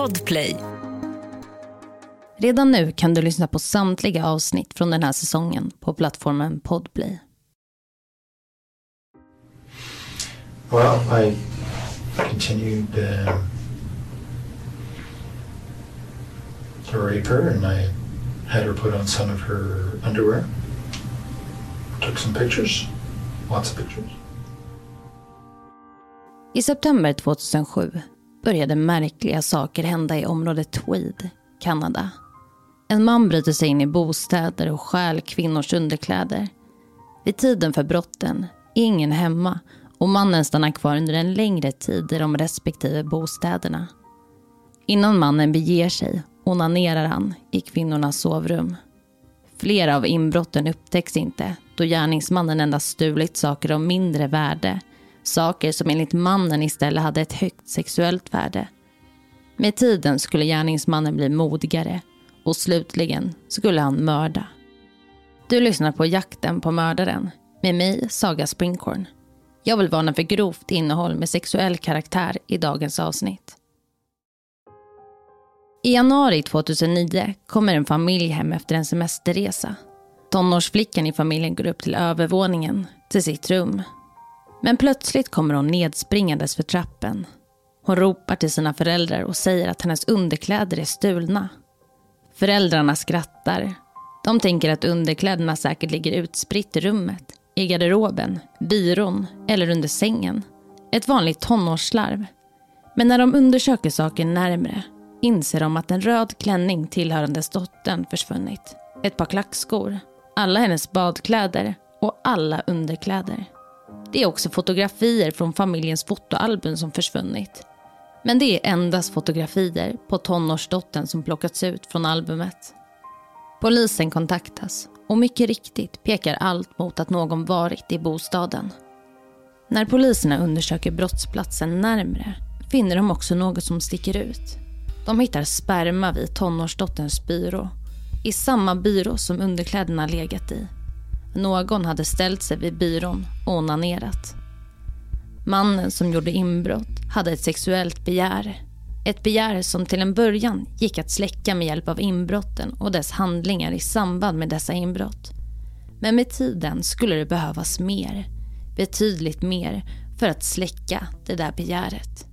Podplay. Redan nu kan du lyssna på samtliga avsnitt från den här säsongen på plattformen Podplay. Well, I continued uh, to rape her, and I had her put on some of her underwear. Took some pictures, lots of pictures. I september 2007 började märkliga saker hända i området Tweed, Kanada. En man bryter sig in i bostäder och stjäl kvinnors underkläder. Vid tiden för brotten är ingen hemma och mannen stannar kvar under en längre tid i de respektive bostäderna. Innan mannen beger sig onanerar han i kvinnornas sovrum. Flera av inbrotten upptäcks inte då gärningsmannen endast stulit saker av mindre värde. Saker som enligt mannen istället hade ett högt sexuellt värde. Med tiden skulle gärningsmannen bli modigare och slutligen skulle han mörda. Du lyssnar på Jakten på mördaren med mig, Saga Springhorn. Jag vill varna för grovt innehåll med sexuell karaktär i dagens avsnitt. I januari 2009 kommer en familj hem efter en semesterresa. Tonårsflickan i familjen går upp till övervåningen, till sitt rum. Men plötsligt kommer hon nedspringandes för trappen. Hon ropar till sina föräldrar och säger att hennes underkläder är stulna. Föräldrarna skrattar. De tänker att underkläderna säkert ligger utspritt i rummet, i garderoben, byrån eller under sängen. Ett vanligt tonårsslarv. Men när de undersöker saken närmre inser de att en röd klänning tillhörandes dottern försvunnit. Ett par klackskor, alla hennes badkläder och alla underkläder. Det är också fotografier från familjens fotoalbum som försvunnit. Men det är endast fotografier på tonårsdottern som plockats ut från albumet. Polisen kontaktas och mycket riktigt pekar allt mot att någon varit i bostaden. När poliserna undersöker brottsplatsen närmre finner de också något som sticker ut. De hittar sperma vid tonårsdotterns byrå. I samma byrå som underkläderna legat i. Någon hade ställt sig vid byrån och onanerat. Mannen som gjorde inbrott hade ett sexuellt begär. Ett begär som till en början gick att släcka med hjälp av inbrotten och dess handlingar i samband med dessa inbrott. Men med tiden skulle det behövas mer, betydligt mer, för att släcka det där begäret.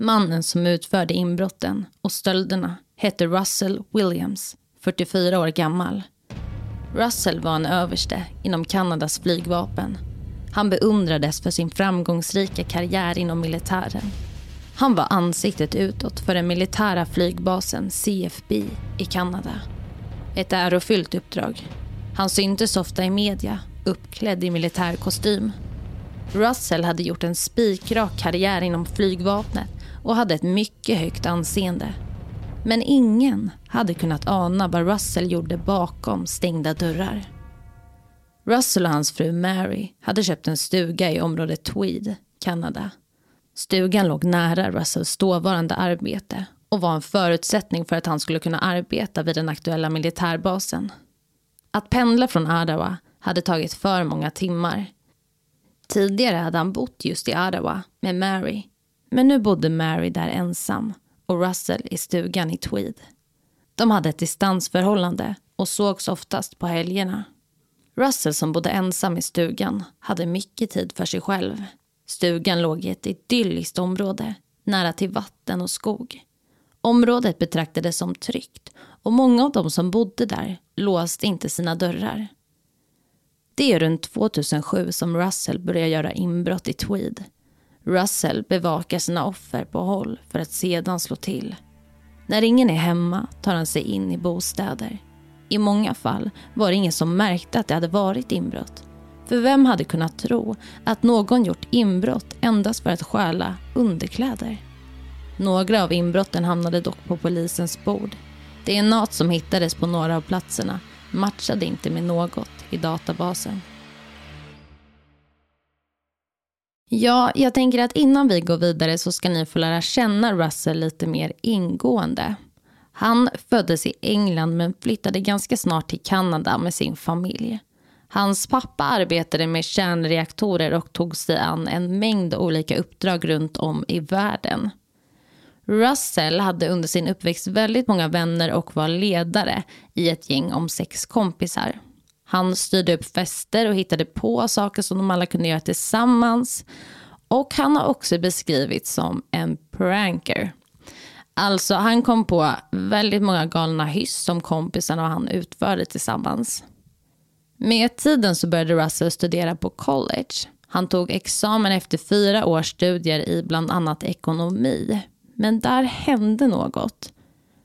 Mannen som utförde inbrotten och stölderna hette Russell Williams, 44 år gammal. Russell var en överste inom Kanadas flygvapen. Han beundrades för sin framgångsrika karriär inom militären. Han var ansiktet utåt för den militära flygbasen CFB i Kanada. Ett ärofyllt uppdrag. Han syntes ofta i media, uppklädd i militärkostym. Russell hade gjort en spikrak karriär inom flygvapnet och hade ett mycket högt anseende. Men ingen hade kunnat ana vad Russell gjorde bakom stängda dörrar. Russell och hans fru Mary hade köpt en stuga i området Tweed, Kanada. Stugan låg nära Russells dåvarande arbete och var en förutsättning för att han skulle kunna arbeta vid den aktuella militärbasen. Att pendla från Ottawa hade tagit för många timmar. Tidigare hade han bott just i Ottawa med Mary men nu bodde Mary där ensam och Russell i stugan i Tweed. De hade ett distansförhållande och sågs oftast på helgerna. Russell som bodde ensam i stugan hade mycket tid för sig själv. Stugan låg i ett idylliskt område nära till vatten och skog. Området betraktades som tryggt och många av de som bodde där låste inte sina dörrar. Det är runt 2007 som Russell börjar göra inbrott i Tweed Russell bevakar sina offer på håll för att sedan slå till. När ingen är hemma tar han sig in i bostäder. I många fall var det ingen som märkte att det hade varit inbrott. För vem hade kunnat tro att någon gjort inbrott endast för att stjäla underkläder? Några av inbrotten hamnade dock på polisens bord. DNA som hittades på några av platserna matchade inte med något i databasen. Ja, jag tänker att innan vi går vidare så ska ni få lära känna Russell lite mer ingående. Han föddes i England men flyttade ganska snart till Kanada med sin familj. Hans pappa arbetade med kärnreaktorer och tog sig an en mängd olika uppdrag runt om i världen. Russell hade under sin uppväxt väldigt många vänner och var ledare i ett gäng om sex kompisar. Han styrde upp fester och hittade på saker som de alla kunde göra tillsammans. Och han har också beskrivits som en pranker. Alltså han kom på väldigt många galna hyss som kompisarna och han utförde tillsammans. Med tiden så började Russell studera på college. Han tog examen efter fyra års studier i bland annat ekonomi. Men där hände något.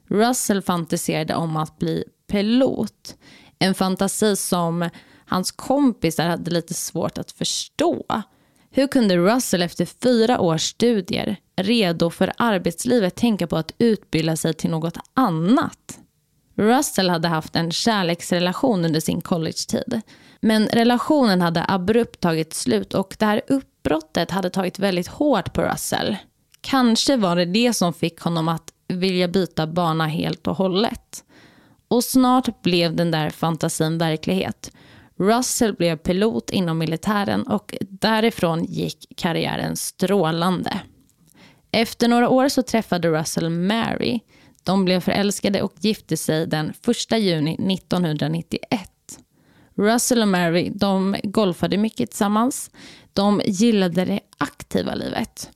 Russell fantiserade om att bli pilot. En fantasi som hans kompisar hade lite svårt att förstå. Hur kunde Russell efter fyra års studier, redo för arbetslivet, tänka på att utbilda sig till något annat? Russell hade haft en kärleksrelation under sin collegetid. Men relationen hade abrupt tagit slut och det här uppbrottet hade tagit väldigt hårt på Russell. Kanske var det det som fick honom att vilja byta bana helt och hållet. Och snart blev den där fantasin verklighet. Russell blev pilot inom militären och därifrån gick karriären strålande. Efter några år så träffade Russell Mary. De blev förälskade och gifte sig den 1 juni 1991. Russell och Mary de golfade mycket tillsammans. De gillade det aktiva livet.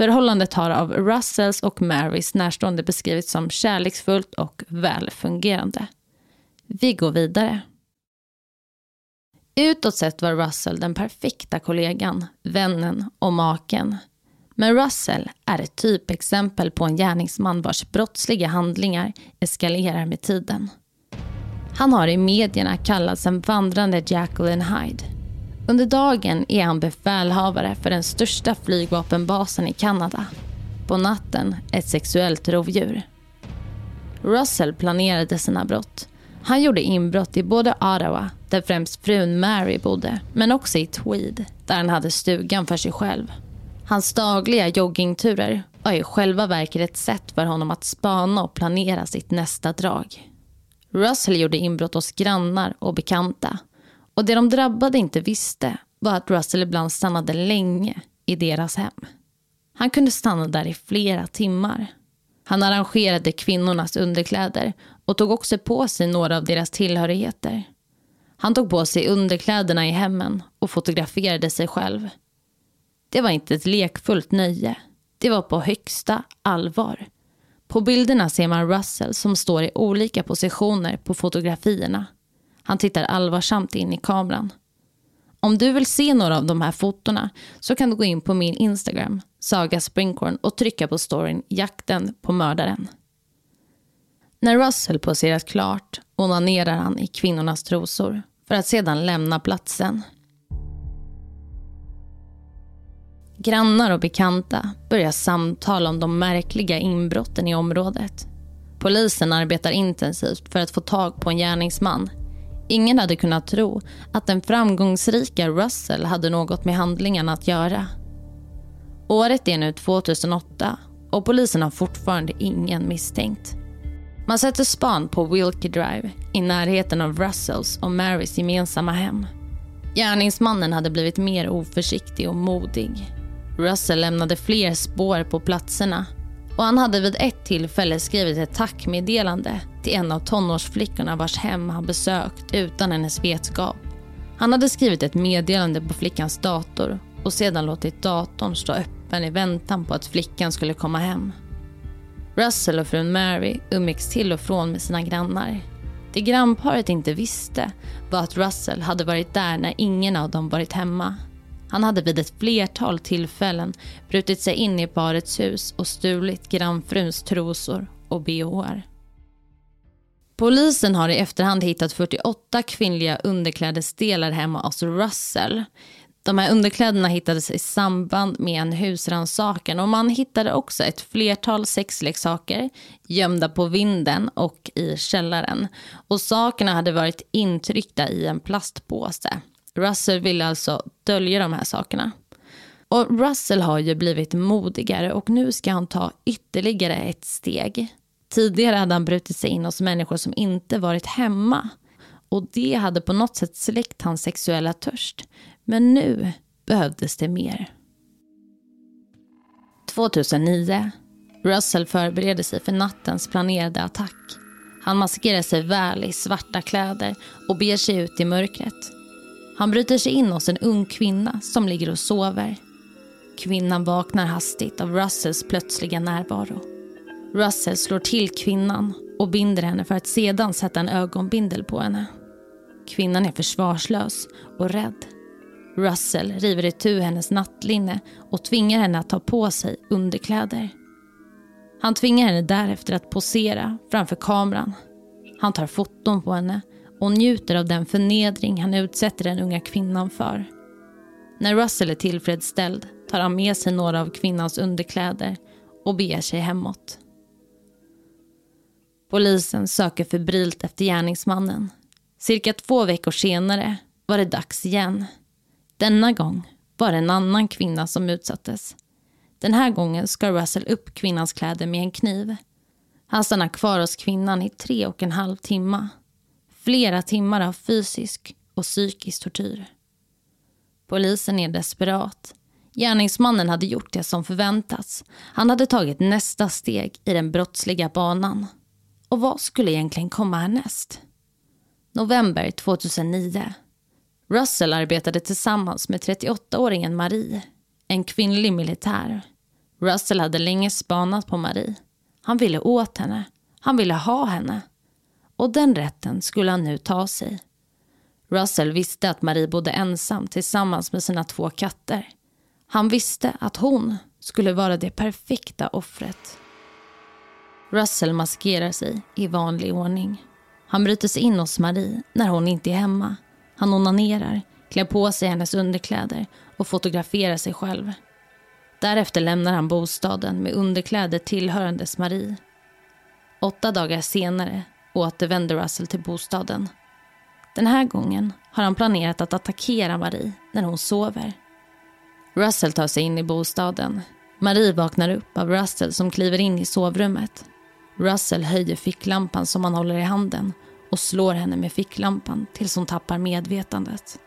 Förhållandet har av Russells och Marys närstående beskrivits som kärleksfullt och välfungerande. Vi går vidare. Utåt sett var Russell den perfekta kollegan, vännen och maken. Men Russell är ett typexempel på en gärningsman vars brottsliga handlingar eskalerar med tiden. Han har i medierna kallats en vandrande Jacqueline Hyde. Under dagen är han befälhavare för den största flygvapenbasen i Kanada. På natten ett sexuellt rovdjur. Russell planerade sina brott. Han gjorde inbrott i både Ottawa, där främst frun Mary bodde, men också i Tweed, där han hade stugan för sig själv. Hans dagliga joggingturer var i själva verket ett sätt för honom att spana och planera sitt nästa drag. Russell gjorde inbrott hos grannar och bekanta och det de drabbade inte visste var att Russell ibland stannade länge i deras hem. Han kunde stanna där i flera timmar. Han arrangerade kvinnornas underkläder och tog också på sig några av deras tillhörigheter. Han tog på sig underkläderna i hemmen och fotograferade sig själv. Det var inte ett lekfullt nöje. Det var på högsta allvar. På bilderna ser man Russell som står i olika positioner på fotografierna. Han tittar allvarsamt in i kameran. Om du vill se några av de här fotona så kan du gå in på min Instagram, Saga Springhorn och trycka på storyn Jakten på mördaren. När Russell poserat klart onanerar han i kvinnornas trosor för att sedan lämna platsen. Grannar och bekanta börjar samtala om de märkliga inbrotten i området. Polisen arbetar intensivt för att få tag på en gärningsman Ingen hade kunnat tro att den framgångsrika Russell hade något med handlingarna att göra. Året är nu 2008 och polisen har fortfarande ingen misstänkt. Man sätter span på Wilkie Drive i närheten av Russells och Marys gemensamma hem. Gärningsmannen hade blivit mer oförsiktig och modig. Russell lämnade fler spår på platserna och han hade vid ett tillfälle skrivit ett tackmeddelande till en av tonårsflickorna vars hem han besökt utan hennes vetskap. Han hade skrivit ett meddelande på flickans dator och sedan låtit datorn stå öppen i väntan på att flickan skulle komma hem. Russell och frun Mary umgicks till och från med sina grannar. Det grannparet inte visste var att Russell hade varit där när ingen av dem varit hemma han hade vid ett flertal tillfällen brutit sig in i parets hus och stulit grannfruns trosor och bhar. Polisen har i efterhand hittat 48 kvinnliga underklädesdelar hemma hos Russell. De här underkläderna hittades i samband med en husrannsakan och man hittade också ett flertal sexleksaker gömda på vinden och i källaren. Och sakerna hade varit intryckta i en plastpåse. Russell ville alltså dölja de här sakerna. Och Russell har ju blivit modigare och nu ska han ta ytterligare ett steg. Tidigare hade han brutit sig in hos människor som inte varit hemma. och det hade på något sätt släckt hans sexuella törst. Men nu behövdes det mer. 2009. Russell förbereder sig för nattens planerade attack. Han maskerar sig väl i svarta kläder och beger sig ut i mörkret. Han bryter sig in hos en ung kvinna som ligger och sover. Kvinnan vaknar hastigt av Russells plötsliga närvaro. Russell slår till kvinnan och binder henne för att sedan sätta en ögonbindel på henne. Kvinnan är försvarslös och rädd. Russell river itu hennes nattlinne och tvingar henne att ta på sig underkläder. Han tvingar henne därefter att posera framför kameran. Han tar foton på henne och njuter av den förnedring han utsätter den unga kvinnan för. När Russell är tillfredsställd tar han med sig några av kvinnans underkläder och beger sig hemåt. Polisen söker febrilt efter gärningsmannen. Cirka två veckor senare var det dags igen. Denna gång var det en annan kvinna som utsattes. Den här gången skar Russell upp kvinnans kläder med en kniv. Han stannar kvar hos kvinnan i tre och en halv timme. Flera timmar av fysisk och psykisk tortyr. Polisen är desperat. Gärningsmannen hade gjort det som förväntats. Han hade tagit nästa steg i den brottsliga banan. Och vad skulle egentligen komma härnäst? November 2009. Russell arbetade tillsammans med 38-åringen Marie, en kvinnlig militär. Russell hade länge spanat på Marie. Han ville åt henne. Han ville ha henne. Och den rätten skulle han nu ta sig. Russell visste att Marie bodde ensam tillsammans med sina två katter. Han visste att hon skulle vara det perfekta offret. Russell maskerar sig i vanlig ordning. Han bryter sig in hos Marie när hon inte är hemma. Han onanerar, klär på sig hennes underkläder och fotograferar sig själv. Därefter lämnar han bostaden med underkläder tillhörandes Marie. Åtta dagar senare återvänder Russell till bostaden. Den här gången har han planerat att attackera Marie när hon sover. Russell tar sig in i bostaden. Marie vaknar upp av Russell som kliver in i sovrummet. Russell höjer ficklampan som han håller i handen och slår henne med ficklampan tills hon tappar medvetandet.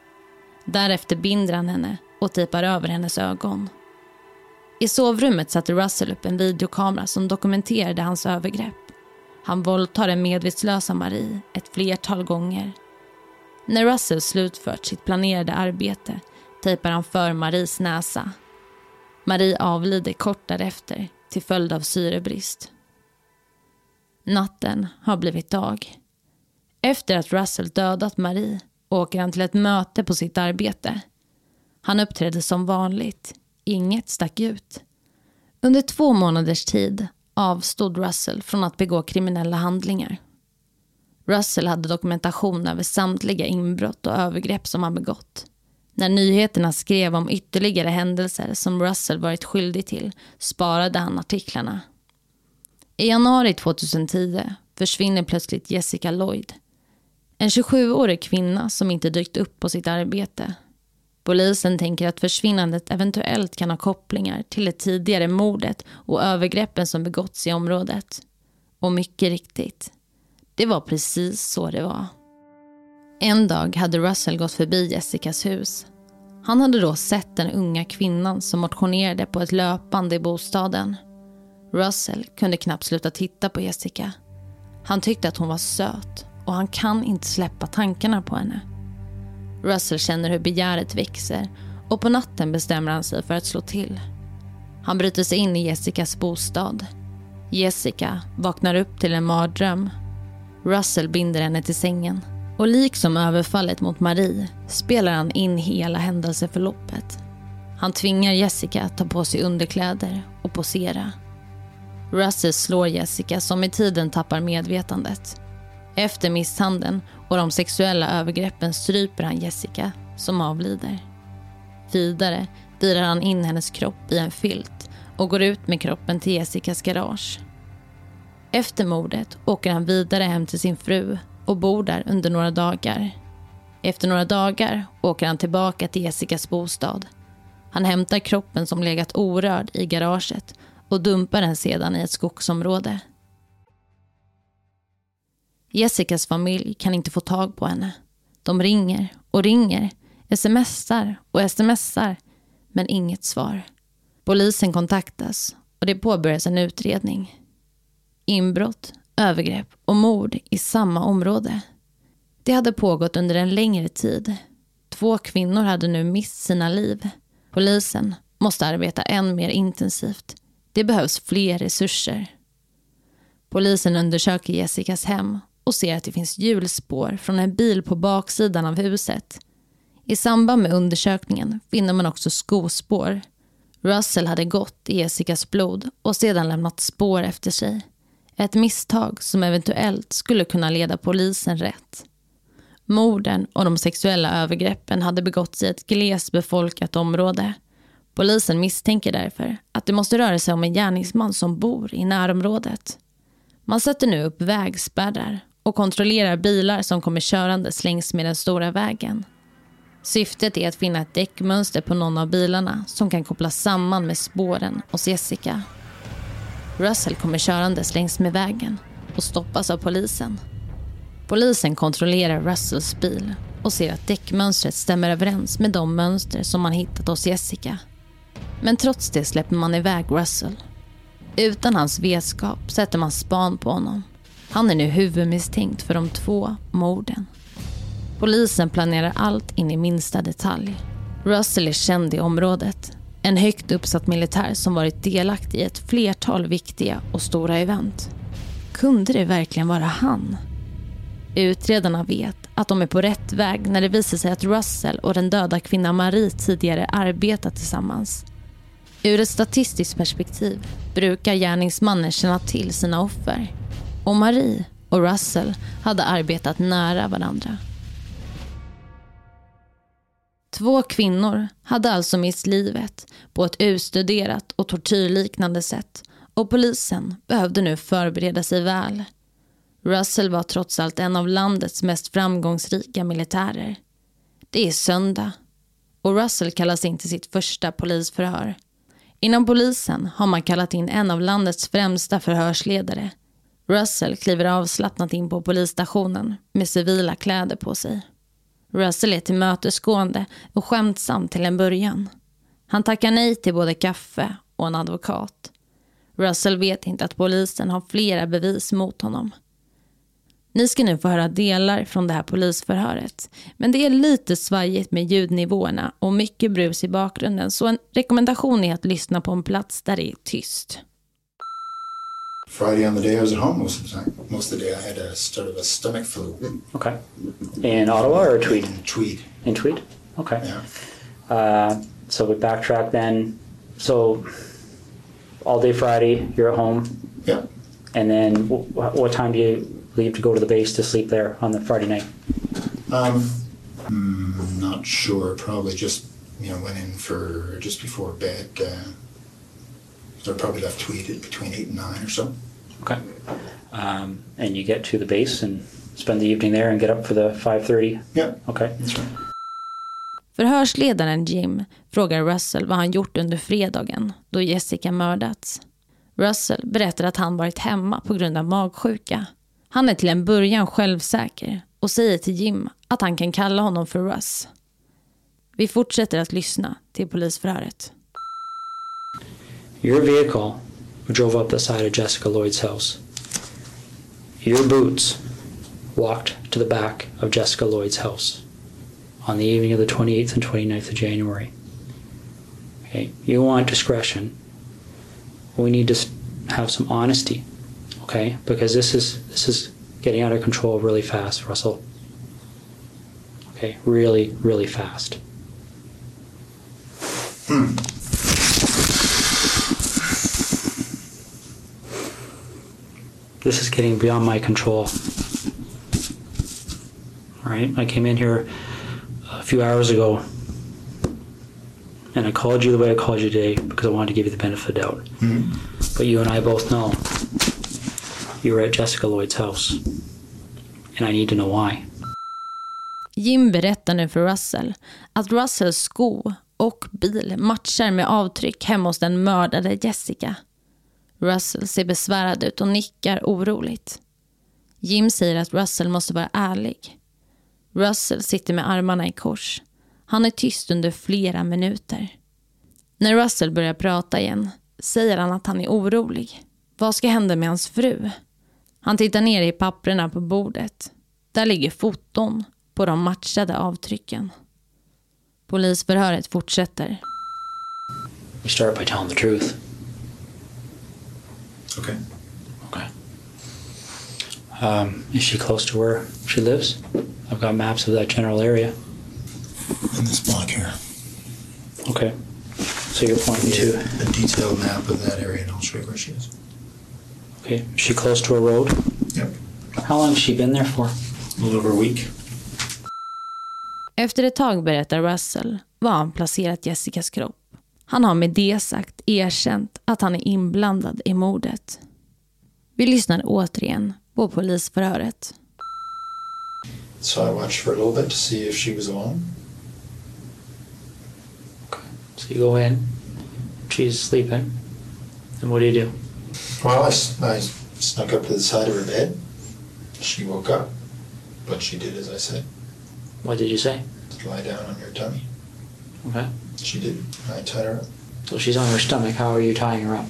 Därefter binder han henne och tejpar över hennes ögon. I sovrummet satte Russell upp en videokamera som dokumenterade hans övergrepp. Han våldtar den medvetslösa Marie ett flertal gånger. När Russell slutfört sitt planerade arbete tejpar han för Maries näsa. Marie avlider kort därefter till följd av syrebrist. Natten har blivit dag. Efter att Russell dödat Marie åker han till ett möte på sitt arbete. Han uppträdde som vanligt. Inget stack ut. Under två månaders tid avstod Russell från att begå kriminella handlingar. Russell hade dokumentation över samtliga inbrott och övergrepp som han begått. När nyheterna skrev om ytterligare händelser som Russell varit skyldig till sparade han artiklarna. I januari 2010 försvinner plötsligt Jessica Lloyd. En 27-årig kvinna som inte dykt upp på sitt arbete. Polisen tänker att försvinnandet eventuellt kan ha kopplingar till det tidigare mordet och övergreppen som begåtts i området. Och mycket riktigt, det var precis så det var. En dag hade Russell gått förbi Jessicas hus. Han hade då sett den unga kvinnan som motionerade på ett löpande i bostaden. Russell kunde knappt sluta titta på Jessica. Han tyckte att hon var söt och han kan inte släppa tankarna på henne. Russell känner hur begäret växer och på natten bestämmer han sig för att slå till. Han bryter sig in i Jessicas bostad. Jessica vaknar upp till en mardröm. Russell binder henne till sängen och liksom överfallet mot Marie spelar han in hela händelseförloppet. Han tvingar Jessica att ta på sig underkläder och posera. Russell slår Jessica som med tiden tappar medvetandet. Efter misshandeln och de sexuella övergreppen stryper han Jessica som avlider. Vidare virar han in hennes kropp i en filt och går ut med kroppen till Jessicas garage. Efter mordet åker han vidare hem till sin fru och bor där under några dagar. Efter några dagar åker han tillbaka till Jessicas bostad. Han hämtar kroppen som legat orörd i garaget och dumpar den sedan i ett skogsområde. Jessicas familj kan inte få tag på henne. De ringer och ringer, smsar och smsar, men inget svar. Polisen kontaktas och det påbörjas en utredning. Inbrott, övergrepp och mord i samma område. Det hade pågått under en längre tid. Två kvinnor hade nu mist sina liv. Polisen måste arbeta än mer intensivt. Det behövs fler resurser. Polisen undersöker Jessicas hem och ser att det finns hjulspår från en bil på baksidan av huset. I samband med undersökningen finner man också skospår. Russell hade gått i Jessicas blod och sedan lämnat spår efter sig. Ett misstag som eventuellt skulle kunna leda polisen rätt. Morden och de sexuella övergreppen hade begåtts i ett glesbefolkat område. Polisen misstänker därför att det måste röra sig om en gärningsman som bor i närområdet. Man sätter nu upp vägspärrar och kontrollerar bilar som kommer körandes längs med den stora vägen. Syftet är att finna ett däckmönster på någon av bilarna som kan kopplas samman med spåren hos Jessica. Russell kommer körandes längs med vägen och stoppas av polisen. Polisen kontrollerar Russells bil och ser att däckmönstret stämmer överens med de mönster som man hittat hos Jessica. Men trots det släpper man iväg Russell. Utan hans vetskap sätter man span på honom. Han är nu huvudmisstänkt för de två morden. Polisen planerar allt in i minsta detalj. Russell är känd i området. En högt uppsatt militär som varit delaktig i ett flertal viktiga och stora event. Kunde det verkligen vara han? Utredarna vet att de är på rätt väg när det visar sig att Russell och den döda kvinnan Marie tidigare arbetat tillsammans. Ur ett statistiskt perspektiv brukar gärningsmannen känna till sina offer. Och Marie och Russell hade arbetat nära varandra. Två kvinnor hade alltså mist livet på ett utstuderat och tortyrliknande sätt och polisen behövde nu förbereda sig väl. Russell var trots allt en av landets mest framgångsrika militärer. Det är söndag och Russell kallas in till sitt första polisförhör. Inom polisen har man kallat in en av landets främsta förhörsledare. Russell kliver avslappnat in på polisstationen med civila kläder på sig. Russell är tillmötesgående och skämtsam till en början. Han tackar nej till både kaffe och en advokat. Russell vet inte att polisen har flera bevis mot honom. Ni ska nu få höra delar från det här polisförhöret. Men det är lite svajigt med ljudnivåerna och mycket brus i bakgrunden så en rekommendation är att lyssna på en plats där det är tyst. Friday on the day I was at home most of the time. Most of the day I had a sort of a stomach flu. Okay. In Ottawa or Tweed? In Tweed. In Tweed? Okay. Yeah. Uh, so we backtrack then. So all day Friday, you're at home, Yeah. and then wh- what time do you leave to go to the base to sleep there on the Friday night? Um, mm, not sure. Probably just you know went in for just before bed. Uh, so I probably left Tweed at between eight and nine or so. Okay. Um, and you get to the base and spend the evening there and get up for the 5:30. Yeah, Okay. that's right. Förhörsledaren Jim frågar Russell vad han gjort under fredagen då Jessica mördats. Russell berättar att han varit hemma på grund av magsjuka. Han är till en början självsäker och säger till Jim att han kan kalla honom för Russ. Vi fortsätter att lyssna till polisförhöret. Your vehicle drove up the side of Jessica Lloyd's house. Your boots walked to the back of Jessica Lloyd's house on the evening of the 28th and 29th of January. Okay, you want discretion. We need to have some honesty, okay? Because this is this is getting out of control really fast, Russell. Okay, really, really fast. Hmm. This is getting beyond my control. All right, I came in here a few hours ago and I called you the way I called you today because I wanted to give you the benefit of the doubt. Mm-hmm. But you and I both know you were at Jessica Lloyd's house, and I need to know why. Jim berättar nu för Russell att Russells sko och bil matchar med avtryck hemma hos den mördade Jessica. Russell ser besvärad ut och nickar oroligt. Jim säger att Russell måste vara ärlig. Russell sitter med armarna i kors. Han är tyst under flera minuter. När Russell börjar prata igen säger han att han är orolig. Vad ska hända med hans fru? Han tittar ner i papperna på bordet. Där ligger foton på de matchade avtrycken. Polisförhöret fortsätter. Vi start by telling the truth. Okay. Okay. Um, is she close to where she lives? I've got maps of that general area. In this block here. Okay. So you're pointing to. a detailed map of that area and I'll show you where she is. Okay. Is she close to a road? Yep. How long has she been there for? A little over a week. Efter ett tag berättar Russell var han placerat Jessicas kropp. Han har med det sagt erkänt att han är inblandad i mordet. Vi lyssnar återigen på polisförhöret. So I watched for a little bit to see if she was alone. Okay. So you go in. She's sleeping. And what do you do? Well, I, I snuck up to the side of her bed. She woke up, but she did as I said. What did you say? Lie down on your tummy. Okay. She did. I tied her up. So she's on her stomach. How are you tying her up?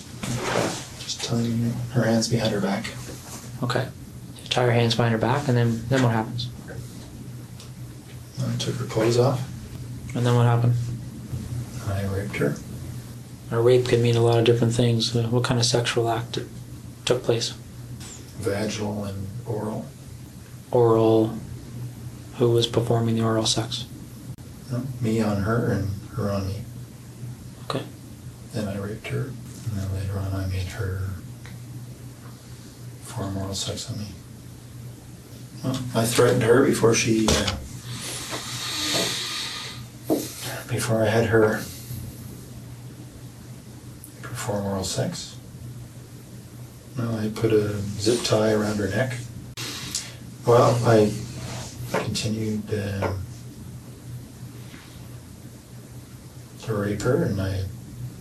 Just tying her hands behind her back. Okay. You tie her hands behind her back, and then then what happens? I took her clothes off And then what happened? I raped her. A rape could mean a lot of different things. Uh, what kind of sexual act took place? Vaginal and oral. Oral. Who was performing the oral sex? Me on her and her on me. Okay. Then I raped her, and then later on I made her perform oral sex on me. Well, I threatened her before she, uh, before I had her perform oral sex. Well, I put a zip tie around her neck. Well, I continued um to rape her, and I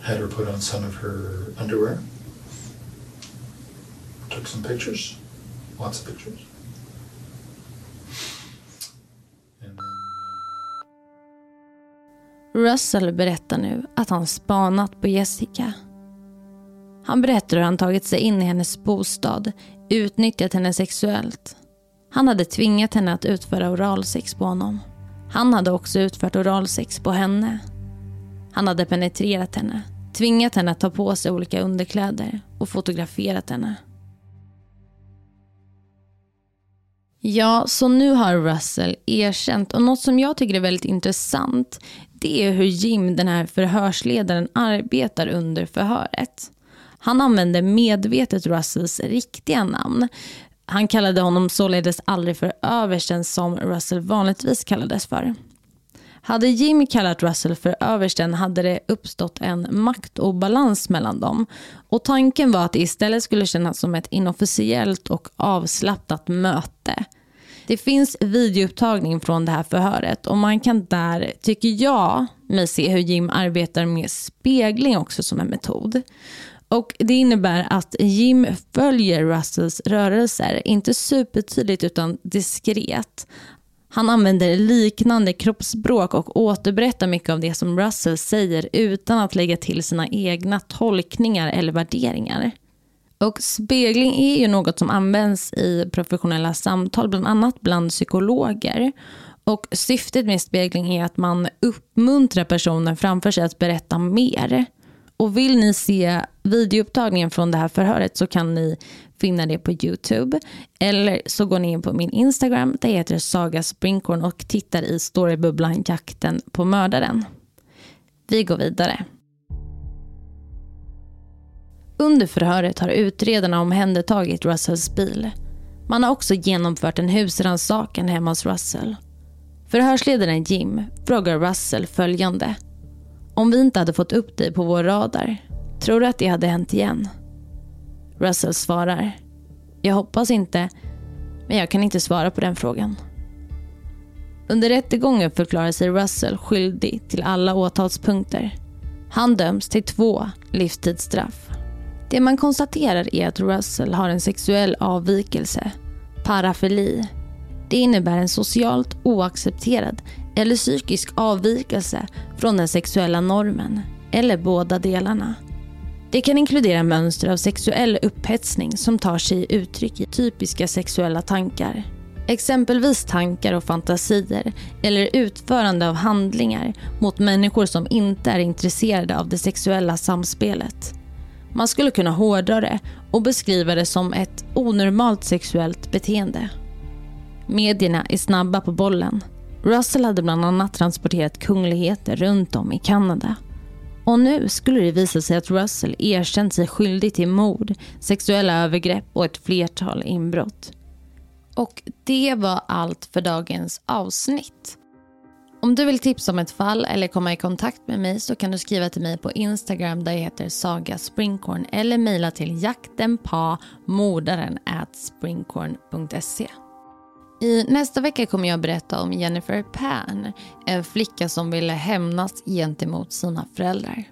had her put on some of her underwear. Took some pictures, lots of pictures. Uh, Russell berättar nu att han spanat på Jessica. Han berättar hur han tagit sig in i hennes bostad, utnyttjat henne sexuellt. Han hade tvingat henne att utföra oralsex på honom. Han hade också utfört oralsex på henne. Han hade penetrerat henne, tvingat henne att ta på sig olika underkläder och fotograferat henne. Ja, så nu har Russell erkänt och något som jag tycker är väldigt intressant det är hur Jim, den här förhörsledaren, arbetar under förhöret. Han använde medvetet Russells riktiga namn. Han kallade honom således aldrig för översten som Russell vanligtvis kallades för. Hade Jim kallat Russell för översten hade det uppstått en maktobalans mellan dem. Och tanken var att det istället skulle kännas som ett inofficiellt och avslappnat möte. Det finns videoupptagning från det här förhöret och man kan där, tycker jag, mig se hur Jim arbetar med spegling också som en metod. Och Det innebär att Jim följer Russells rörelser, inte supertydligt utan diskret. Han använder liknande kroppsspråk och återberättar mycket av det som Russell säger utan att lägga till sina egna tolkningar eller värderingar. Och spegling är ju något som används i professionella samtal, bland annat bland psykologer. Och syftet med spegling är att man uppmuntrar personen framför sig att berätta mer. Och vill ni se videoupptagningen från det här förhöret så kan ni finna det på Youtube. Eller så går ni in på min Instagram, det heter Saga Sprinkorn och tittar i storybubblan Jakten på mördaren. Vi går vidare. Under förhöret har utredarna omhändertagit Russells bil. Man har också genomfört en husrannsakan hemma hos Russell. Förhörsledaren Jim frågar Russell följande. Om vi inte hade fått upp dig på vår radar, tror du att det hade hänt igen? Russell svarar. Jag hoppas inte, men jag kan inte svara på den frågan. Under rättegången förklarar sig Russell skyldig till alla åtalspunkter. Han döms till två livstidsstraff. Det man konstaterar är att Russell har en sexuell avvikelse. Parafili. Det innebär en socialt oaccepterad eller psykisk avvikelse från den sexuella normen, eller båda delarna. Det kan inkludera mönster av sexuell upphetsning som tar sig uttryck i typiska sexuella tankar. Exempelvis tankar och fantasier eller utförande av handlingar mot människor som inte är intresserade av det sexuella samspelet. Man skulle kunna hårdra det och beskriva det som ett onormalt sexuellt beteende. Medierna är snabba på bollen. Russell hade bland annat transporterat kungligheter runt om i Kanada. Och nu skulle det visa sig att Russell erkänt sig skyldig till mord, sexuella övergrepp och ett flertal inbrott. Och det var allt för dagens avsnitt. Om du vill tipsa om ett fall eller komma i kontakt med mig så kan du skriva till mig på Instagram där jag heter Saga Springkorn eller mejla till jaktenpamordaren springkorn.se. I nästa vecka kommer jag berätta om Jennifer Pan, en flicka som ville hämnas gentemot sina föräldrar.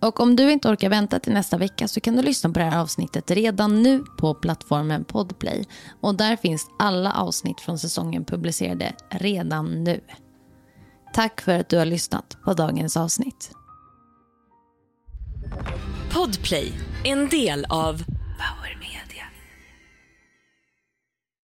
Och om du inte orkar vänta till nästa vecka så kan du lyssna på det här avsnittet redan nu på plattformen Podplay. Och där finns alla avsnitt från säsongen publicerade redan nu. Tack för att du har lyssnat på dagens avsnitt. Podplay, en del av Power